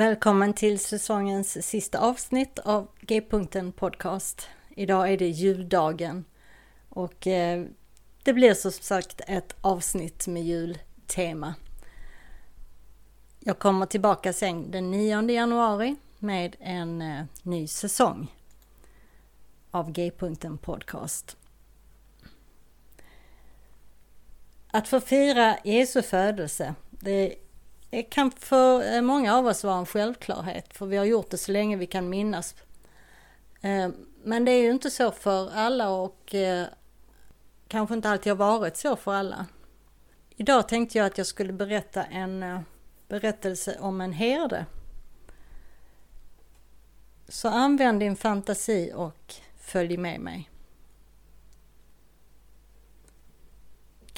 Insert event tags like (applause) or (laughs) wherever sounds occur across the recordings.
Välkommen till säsongens sista avsnitt av G-punkten Podcast. Idag är det juldagen och eh, det blir som sagt ett avsnitt med jultema. Jag kommer tillbaka sen den 9 januari med en eh, ny säsong av G-punkten Podcast. Att få fira Jesu födelse, det det kan för eh, många av oss vara en självklarhet, för vi har gjort det så länge vi kan minnas. Eh, men det är ju inte så för alla och eh, kanske inte alltid har varit så för alla. Idag tänkte jag att jag skulle berätta en berättelse om en herde. Så använd din fantasi och följ med mig.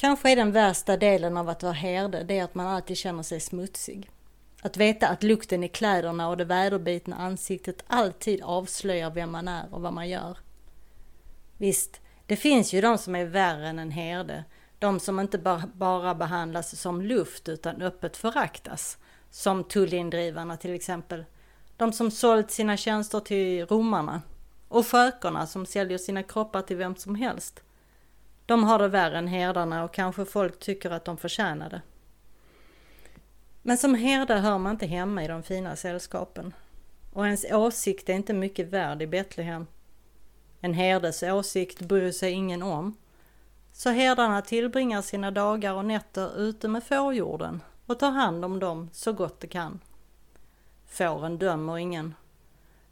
Kanske är den värsta delen av att vara herde, det är att man alltid känner sig smutsig. Att veta att lukten i kläderna och det väderbitna ansiktet alltid avslöjar vem man är och vad man gör. Visst, det finns ju de som är värre än en herde. De som inte bara behandlas som luft utan öppet föraktas. Som tullindrivarna till exempel. De som sålt sina tjänster till romarna. Och skökorna som säljer sina kroppar till vem som helst. De har det värre än herdarna och kanske folk tycker att de förtjänar det. Men som herde hör man inte hemma i de fina sällskapen. Och ens åsikt är inte mycket värd i Betlehem. En herdes åsikt bryr sig ingen om. Så herdarna tillbringar sina dagar och nätter ute med fårjorden och tar hand om dem så gott de kan. Fåren dömer ingen.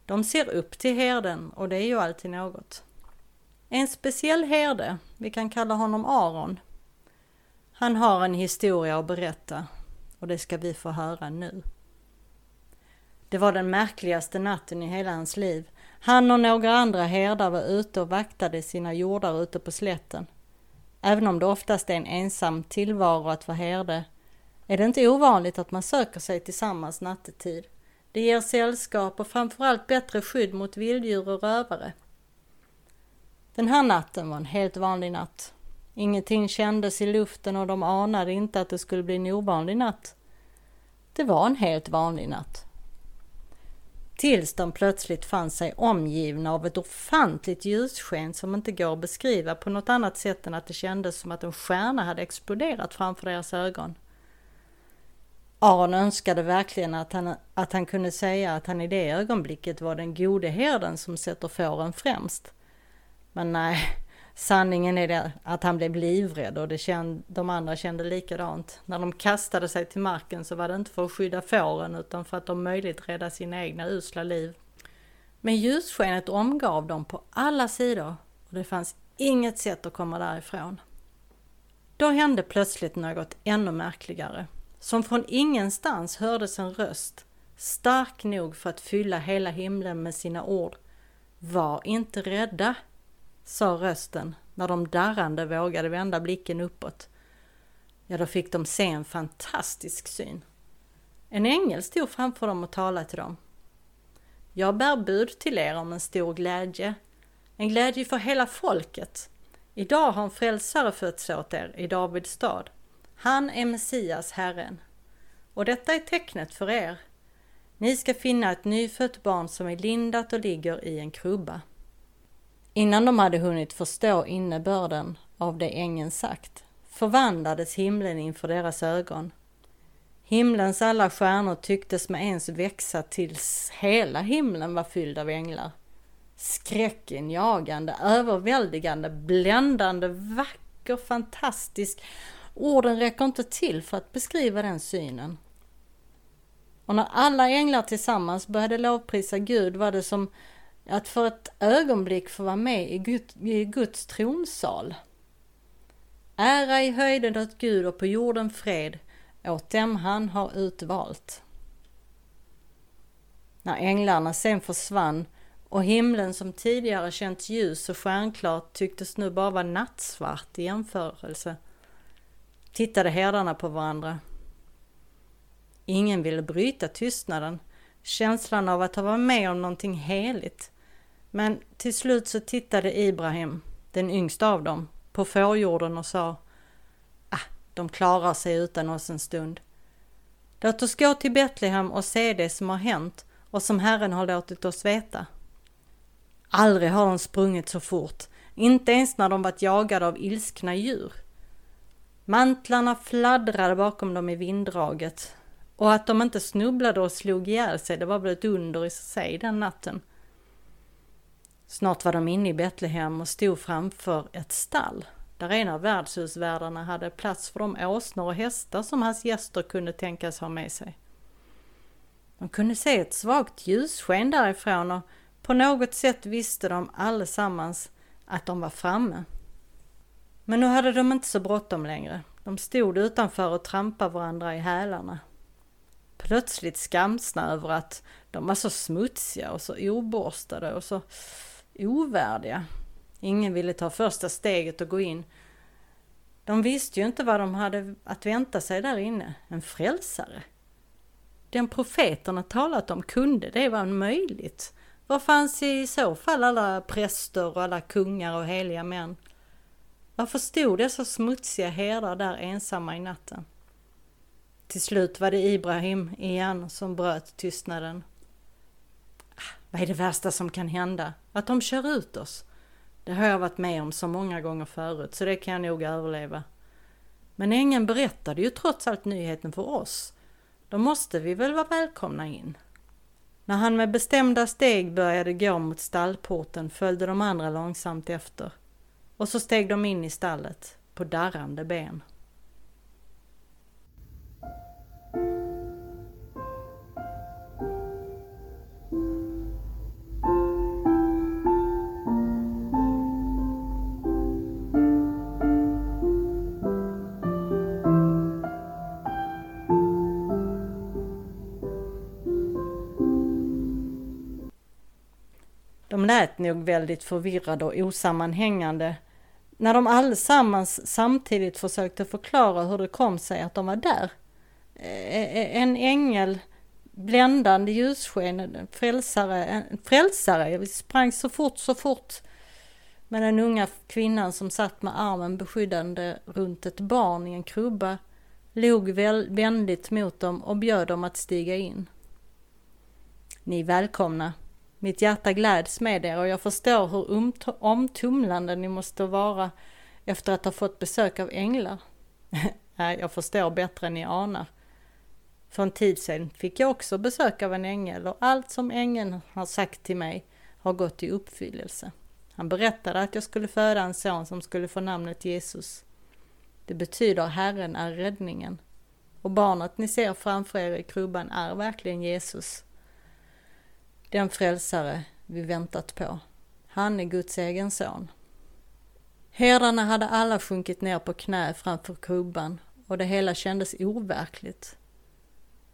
De ser upp till herden och det är ju alltid något. En speciell herde, vi kan kalla honom Aron. Han har en historia att berätta och det ska vi få höra nu. Det var den märkligaste natten i hela hans liv. Han och några andra herdar var ute och vaktade sina jordar ute på slätten. Även om det oftast är en ensam tillvaro att vara herde är det inte ovanligt att man söker sig tillsammans nattetid. Det ger sällskap och framförallt bättre skydd mot vilddjur och rövare. Den här natten var en helt vanlig natt. Ingenting kändes i luften och de anade inte att det skulle bli en ovanlig natt. Det var en helt vanlig natt. Tills de plötsligt fann sig omgivna av ett ofantligt ljussken som inte går att beskriva på något annat sätt än att det kändes som att en stjärna hade exploderat framför deras ögon. Aron önskade verkligen att han, att han kunde säga att han i det ögonblicket var den gode herden som sätter fåren främst. Men nej, sanningen är det att han blev livrädd och det känd, de andra kände likadant. När de kastade sig till marken så var det inte för att skydda fåren utan för att om möjligt rädda sina egna usla liv. Men ljusskenet omgav dem på alla sidor och det fanns inget sätt att komma därifrån. Då hände plötsligt något ännu märkligare. Som från ingenstans hördes en röst, stark nog för att fylla hela himlen med sina ord. Var inte rädda! Sa rösten när de darrande vågade vända blicken uppåt. Ja, då fick de se en fantastisk syn. En ängel stod framför dem och talade till dem. Jag bär bud till er om en stor glädje, en glädje för hela folket. Idag har en frälsare fötts åt er i Davids stad. Han är Messias, Herren. Och detta är tecknet för er. Ni ska finna ett nyfött barn som är lindat och ligger i en krubba. Innan de hade hunnit förstå innebörden av det ängeln sagt förvandlades himlen inför deras ögon. Himlens alla stjärnor tycktes med ens växa tills hela himlen var fylld av änglar. Skräckinjagande, överväldigande, bländande, vacker, fantastisk. Orden räcker inte till för att beskriva den synen. Och när alla änglar tillsammans började lovprisa Gud var det som att för ett ögonblick få vara med i, i Guds tronsal. Ära i höjden åt Gud och på jorden fred åt dem han har utvalt. När änglarna sen försvann och himlen som tidigare känts ljus och stjärnklart tycktes nu bara vara nattsvart i jämförelse tittade herdarna på varandra. Ingen ville bryta tystnaden, känslan av att ha varit med om någonting heligt. Men till slut så tittade Ibrahim, den yngsta av dem, på fårjorden och sa Ah, de klarar sig utan oss en stund. Låt oss gå till Betlehem och se det som har hänt och som Herren har låtit oss veta. Aldrig har de sprungit så fort, inte ens när de varit jagade av ilskna djur. Mantlarna fladdrade bakom dem i vinddraget och att de inte snubblade och slog ihjäl sig, det var väl ett under i sig den natten. Snart var de inne i Betlehem och stod framför ett stall där en av värdshusvärdarna hade plats för de åsnor och hästar som hans gäster kunde tänkas ha med sig. De kunde se ett svagt ljussken därifrån och på något sätt visste de allesammans att de var framme. Men nu hade de inte så bråttom längre. De stod utanför och trampade varandra i hälarna. Plötsligt skamsna över att de var så smutsiga och så oborstade och så ovärdiga. Ingen ville ta första steget och gå in. De visste ju inte vad de hade att vänta sig där inne. En frälsare. Den profeterna talat om, kunde det vara möjligt? Var fanns i så fall alla präster och alla kungar och heliga män? Varför stod dessa smutsiga herdar där ensamma i natten? Till slut var det Ibrahim igen som bröt tystnaden. Ah, vad är det värsta som kan hända? Att de kör ut oss? Det har jag varit med om så många gånger förut, så det kan jag nog överleva. Men ängeln berättade ju trots allt nyheten för oss. Då måste vi väl vara välkomna in. När han med bestämda steg började gå mot stallporten följde de andra långsamt efter. Och så steg de in i stallet på darrande ben. Lät nog väldigt förvirrade och osammanhängande när de allesammans samtidigt försökte förklara hur det kom sig att de var där. Eh, eh, en ängel, bländande ljussken, en frälsare, en frälsare, Jag sprang så fort, så fort. Men den unga kvinnan som satt med armen beskyddande runt ett barn i en krubba log väl, vänligt mot dem och bjöd dem att stiga in. Ni är välkomna, mitt hjärta gläds med er och jag förstår hur omtumlande ni måste vara efter att ha fått besök av änglar. (laughs) Nej, jag förstår bättre än ni anar. För en tid sedan fick jag också besök av en ängel och allt som ängeln har sagt till mig har gått i uppfyllelse. Han berättade att jag skulle föda en son som skulle få namnet Jesus. Det betyder Herren är räddningen. Och barnet ni ser framför er i krubban är verkligen Jesus den frälsare vi väntat på. Han är Guds egen son. Herdarna hade alla sjunkit ner på knä framför krubban och det hela kändes overkligt.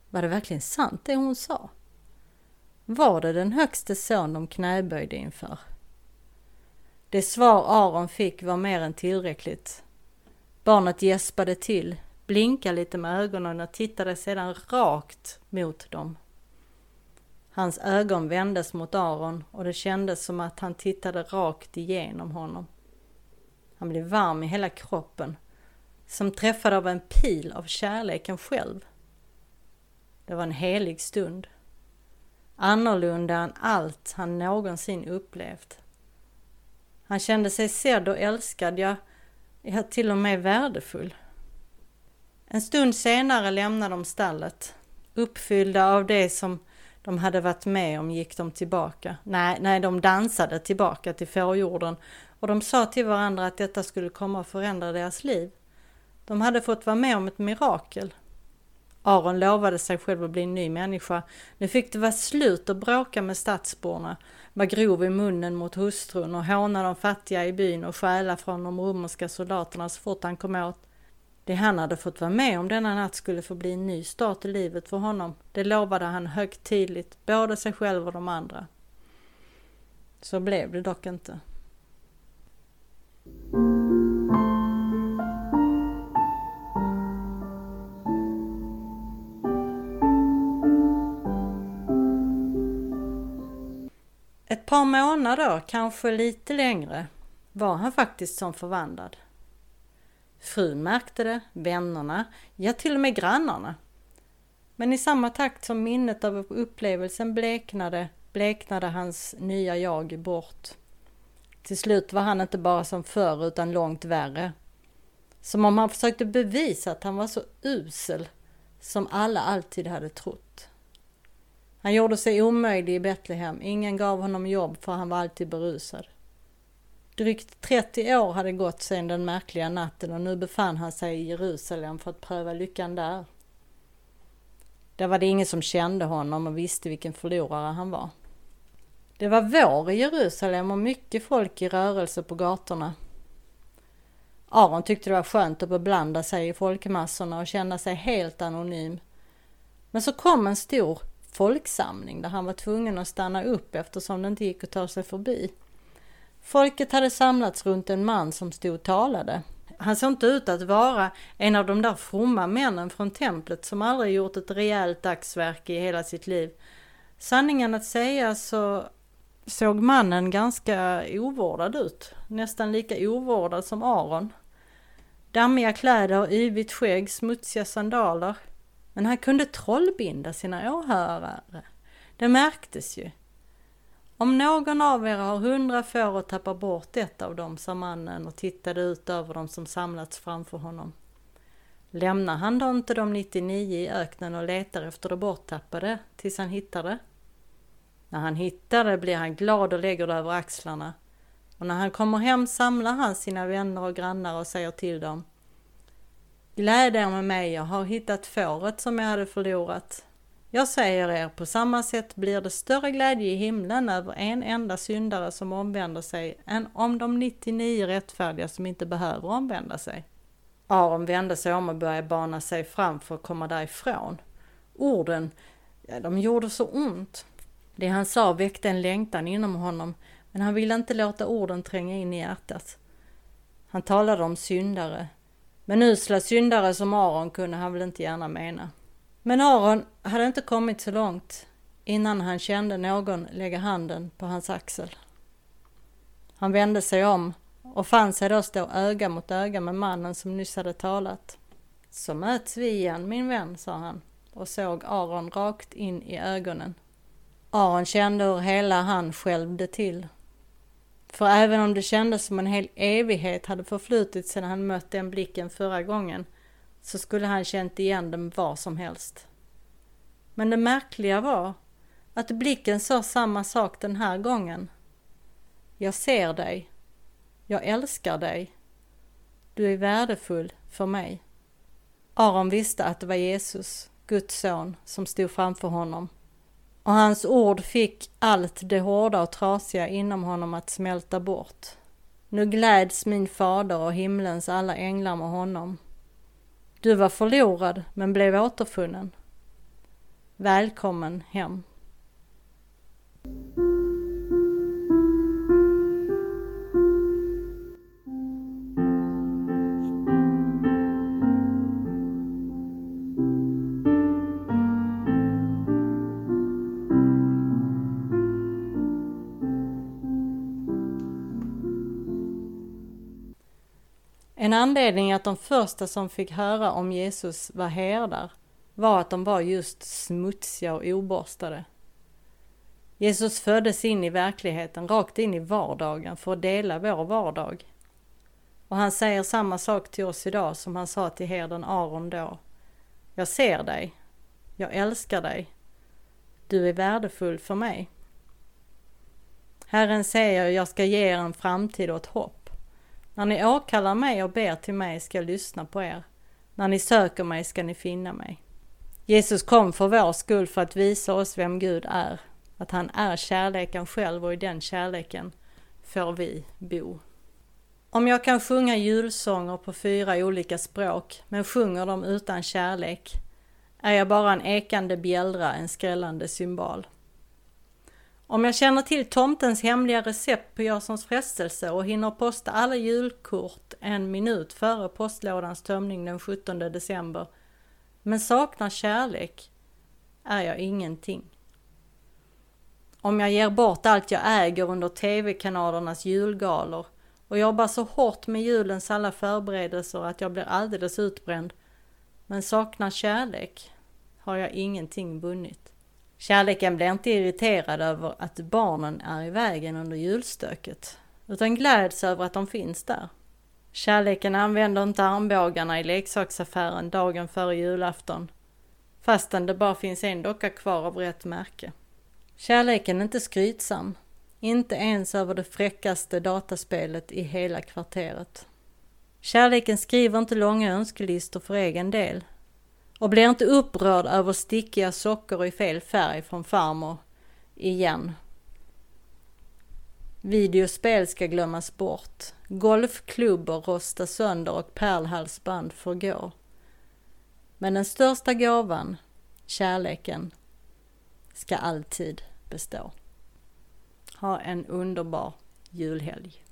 Var det verkligen sant det hon sa? Var det den högste son de knäböjde inför? Det svar Aron fick var mer än tillräckligt. Barnet gäspade till, blinkade lite med ögonen och tittade sedan rakt mot dem. Hans ögon vändes mot Aron och det kändes som att han tittade rakt igenom honom. Han blev varm i hela kroppen, som träffad av en pil av kärleken själv. Det var en helig stund. Annorlunda än allt han någonsin upplevt. Han kände sig sedd och älskad, ja, ja till och med värdefull. En stund senare lämnade de stallet, uppfyllda av det som de hade varit med om gick de tillbaka. Nej, nej, de dansade tillbaka till fårjorden och de sa till varandra att detta skulle komma att förändra deras liv. De hade fått vara med om ett mirakel. Aron lovade sig själv att bli en ny människa. Nu fick det vara slut att bråka med stadsborna, vara grov i munnen mot hustrun och håna de fattiga i byn och stjäla från de romerska soldaterna så fort han kom åt. Det han hade fått vara med om denna natt skulle få bli en ny start i livet för honom. Det lovade han högtidligt, både sig själv och de andra. Så blev det dock inte. Ett par månader, kanske lite längre, var han faktiskt som förvandlad. Frun märkte det, vännerna, ja till och med grannarna. Men i samma takt som minnet av upplevelsen bleknade, bleknade hans nya jag bort. Till slut var han inte bara som förr utan långt värre. Som om han försökte bevisa att han var så usel som alla alltid hade trott. Han gjorde sig omöjlig i Betlehem. Ingen gav honom jobb för han var alltid berusad. Drygt 30 år hade gått sedan den märkliga natten och nu befann han sig i Jerusalem för att pröva lyckan där. Där var det ingen som kände honom och visste vilken förlorare han var. Det var vår i Jerusalem och mycket folk i rörelse på gatorna. Aron tyckte det var skönt att beblanda sig i folkmassorna och känna sig helt anonym. Men så kom en stor folksamling där han var tvungen att stanna upp eftersom det inte gick att ta sig förbi. Folket hade samlats runt en man som stod och talade. Han såg inte ut att vara en av de där fromma männen från templet som aldrig gjort ett rejält dagsverke i hela sitt liv. Sanningen att säga så såg mannen ganska ovårdad ut. Nästan lika ovårdad som Aron. Dammiga kläder, yvigt skägg, smutsiga sandaler. Men han kunde trollbinda sina åhörare. Det märktes ju. Om någon av er har hundra får och tappar bort ett av dem, sa mannen och tittade ut över dem som samlats framför honom. Lämnar han då inte de 99 i öknen och letar efter det borttappade tills han hittar det? När han hittar det blir han glad och lägger det över axlarna. Och när han kommer hem samlar han sina vänner och grannar och säger till dem. Gläd er med mig, jag har hittat fåret som jag hade förlorat. Jag säger er, på samma sätt blir det större glädje i himlen över en enda syndare som omvänder sig än om de 99 rättfärdiga som inte behöver omvända sig. Aron vände sig om och började bana sig fram för att komma därifrån. Orden, de gjorde så ont. Det han sa väckte en längtan inom honom, men han ville inte låta orden tränga in i hjärtat. Han talade om syndare, men usla syndare som Aron kunde han väl inte gärna mena. Men Aron hade inte kommit så långt innan han kände någon lägga handen på hans axel. Han vände sig om och fann sig då stå öga mot öga med mannen som nyss hade talat. Så möts vi igen min vän, sa han och såg Aron rakt in i ögonen. Aron kände hur hela han skälvde till. För även om det kändes som en hel evighet hade förflutit sedan han mött den blicken förra gången så skulle han känt igen den var som helst. Men det märkliga var att blicken sa samma sak den här gången. Jag ser dig. Jag älskar dig. Du är värdefull för mig. Aron visste att det var Jesus, Guds son, som stod framför honom. Och hans ord fick allt det hårda och trasiga inom honom att smälta bort. Nu gläds min fader och himlens alla änglar med honom. Du var förlorad men blev återfunnen. Välkommen hem. En anledning att de första som fick höra om Jesus var herdar var att de var just smutsiga och oborstade. Jesus föddes in i verkligheten, rakt in i vardagen för att dela vår vardag. Och han säger samma sak till oss idag som han sa till herden Aron då. Jag ser dig. Jag älskar dig. Du är värdefull för mig. Herren säger, jag ska ge er en framtid och ett hopp. När ni åkallar mig och ber till mig ska jag lyssna på er. När ni söker mig ska ni finna mig. Jesus kom för vår skull för att visa oss vem Gud är. Att han är kärleken själv och i den kärleken får vi bo. Om jag kan sjunga julsånger på fyra olika språk men sjunger dem utan kärlek är jag bara en ekande bjällra, en skrällande symbol. Om jag känner till tomtens hemliga recept på Jasons frestelse och hinner posta alla julkort en minut före postlådans tömning den 17 december, men saknar kärlek, är jag ingenting. Om jag ger bort allt jag äger under tv-kanalernas julgalor och jobbar så hårt med julens alla förberedelser att jag blir alldeles utbränd, men saknar kärlek, har jag ingenting vunnit. Kärleken blir inte irriterad över att barnen är i vägen under julstöket, utan gläds över att de finns där. Kärleken använder inte armbågarna i leksaksaffären dagen före julafton, fastän det bara finns en docka kvar av rätt märke. Kärleken är inte skrytsam, inte ens över det fräckaste dataspelet i hela kvarteret. Kärleken skriver inte långa önskelistor för egen del och blir inte upprörd över stickiga sockor i fel färg från farmor igen. Videospel ska glömmas bort, golfklubbor rosta sönder och pärlhalsband förgå. Men den största gåvan, kärleken, ska alltid bestå. Ha en underbar julhelg.